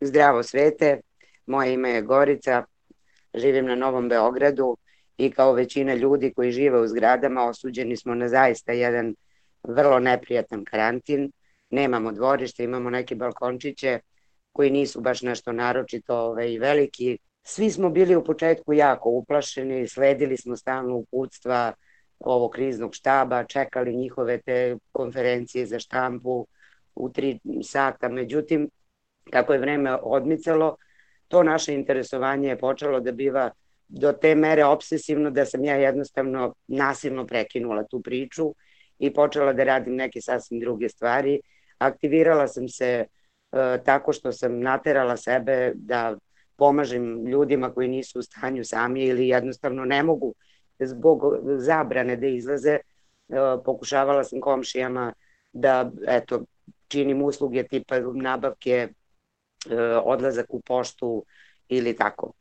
Zdravo svete, moje ime je Gorica, živim na Novom Beogradu i kao većina ljudi koji žive u zgradama osuđeni smo na zaista jedan vrlo neprijatan karantin. Nemamo dvorište, imamo neke balkončiće koji nisu baš nešto naročito ovaj, veliki. Svi smo bili u početku jako uplašeni, sledili smo stalno uputstva ovog kriznog štaba, čekali njihove te konferencije za štampu u tri sata. Međutim, kako je vreme odmicalo, to naše interesovanje je počelo da biva do te mere obsesivno da sam ja jednostavno nasilno prekinula tu priču i počela da radim neke sasvim druge stvari. Aktivirala sam se e, tako što sam naterala sebe da pomažem ljudima koji nisu u stanju sami ili jednostavno ne mogu zbog zabrane da izlaze. E, pokušavala sam komšijama da eto, činim usluge tipa nabavke odlazak u poštu ili tako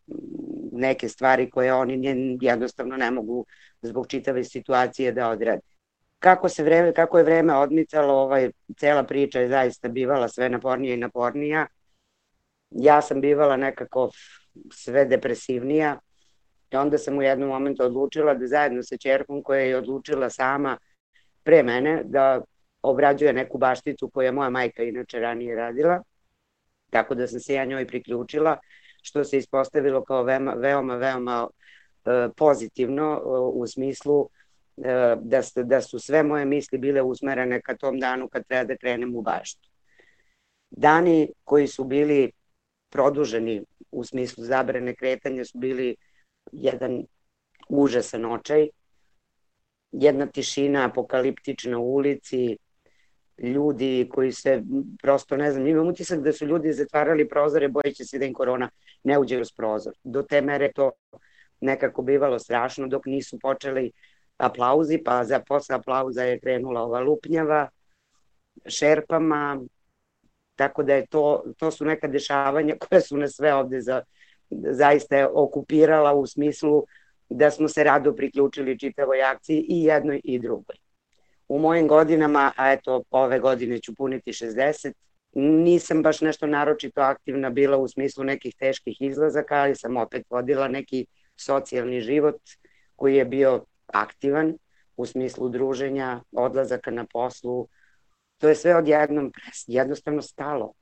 neke stvari koje oni jednostavno ne mogu zbog čitave situacije da odrade. Kako se vreme, kako je vreme odmicalo, ovaj cela priča je zaista bivala sve napornija i napornija. Ja sam bivala nekako sve depresivnija i onda sam u jednom momentu odlučila da zajedno sa čerkom koja je odlučila sama pre mene da obrađuje neku bašticu koju je moja majka inače ranije radila Tako da sam se ja njoj priključila, što se ispostavilo kao veoma, veoma, veoma pozitivno e, u smislu e, da, da su sve moje misli bile usmerene ka tom danu kad treba da krenem u baštu. Dani koji su bili produženi u smislu zabrane kretanja su bili jedan užasan očaj, jedna tišina apokaliptična u ulici, ljudi koji se prosto, ne znam, imam utisak da su ljudi zatvarali prozore bojeći se da im korona ne uđe kroz prozor. Do te mere to nekako bivalo strašno dok nisu počeli aplauzi, pa za posle aplauza je krenula ova lupnjava šerpama, tako da je to, to su neka dešavanja koje su nas sve ovde za, zaista okupirala u smislu da smo se rado priključili čitavoj akciji i jednoj i drugoj u mojim godinama, a eto ove godine ću puniti 60, nisam baš nešto naročito aktivna bila u smislu nekih teških izlazaka, ali sam opet vodila neki socijalni život koji je bio aktivan u smislu druženja, odlazaka na poslu. To je sve odjednom jednostavno stalo.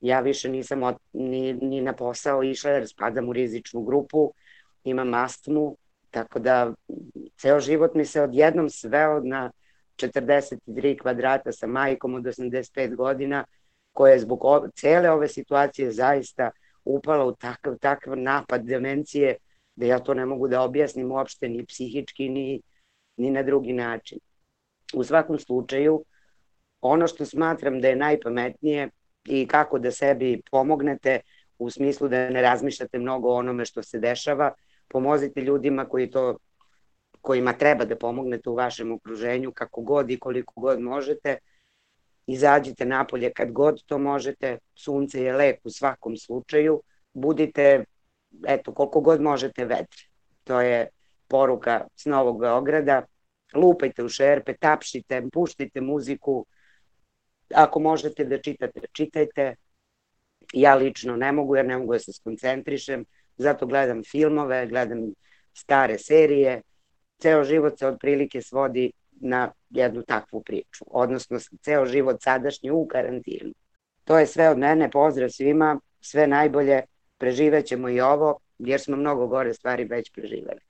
Ja više nisam od, ni, ni na posao išla jer spadam u rizičnu grupu, imam astmu, tako da ceo život mi se odjednom sveo na 43 kvadrata sa majkom od 85 godina, koja je zbog ove, cele ove situacije zaista upala u takav, takav napad demencije, da ja to ne mogu da objasnim uopšte ni psihički, ni, ni na drugi način. U svakom slučaju, ono što smatram da je najpametnije i kako da sebi pomognete u smislu da ne razmišljate mnogo o onome što se dešava, pomozite ljudima koji to kojima treba da pomognete u vašem okruženju kako god i koliko god možete. Izađite napolje kad god to možete, sunce je lek u svakom slučaju, budite eto koliko god možete vedre. To je poruka s Novog Beograda. Lupajte u šerpe, tapšite, puštite muziku. Ako možete da čitate, čitajte. Ja lično ne mogu jer ne mogu da se skoncentrišem, zato gledam filmove, gledam stare serije, ceo život se otprilike svodi na jednu takvu priču, odnosno ceo život sadašnji u karantinu. To je sve od mene, pozdrav svima, sve najbolje, preživećemo i ovo, jer smo mnogo gore stvari već preživeli.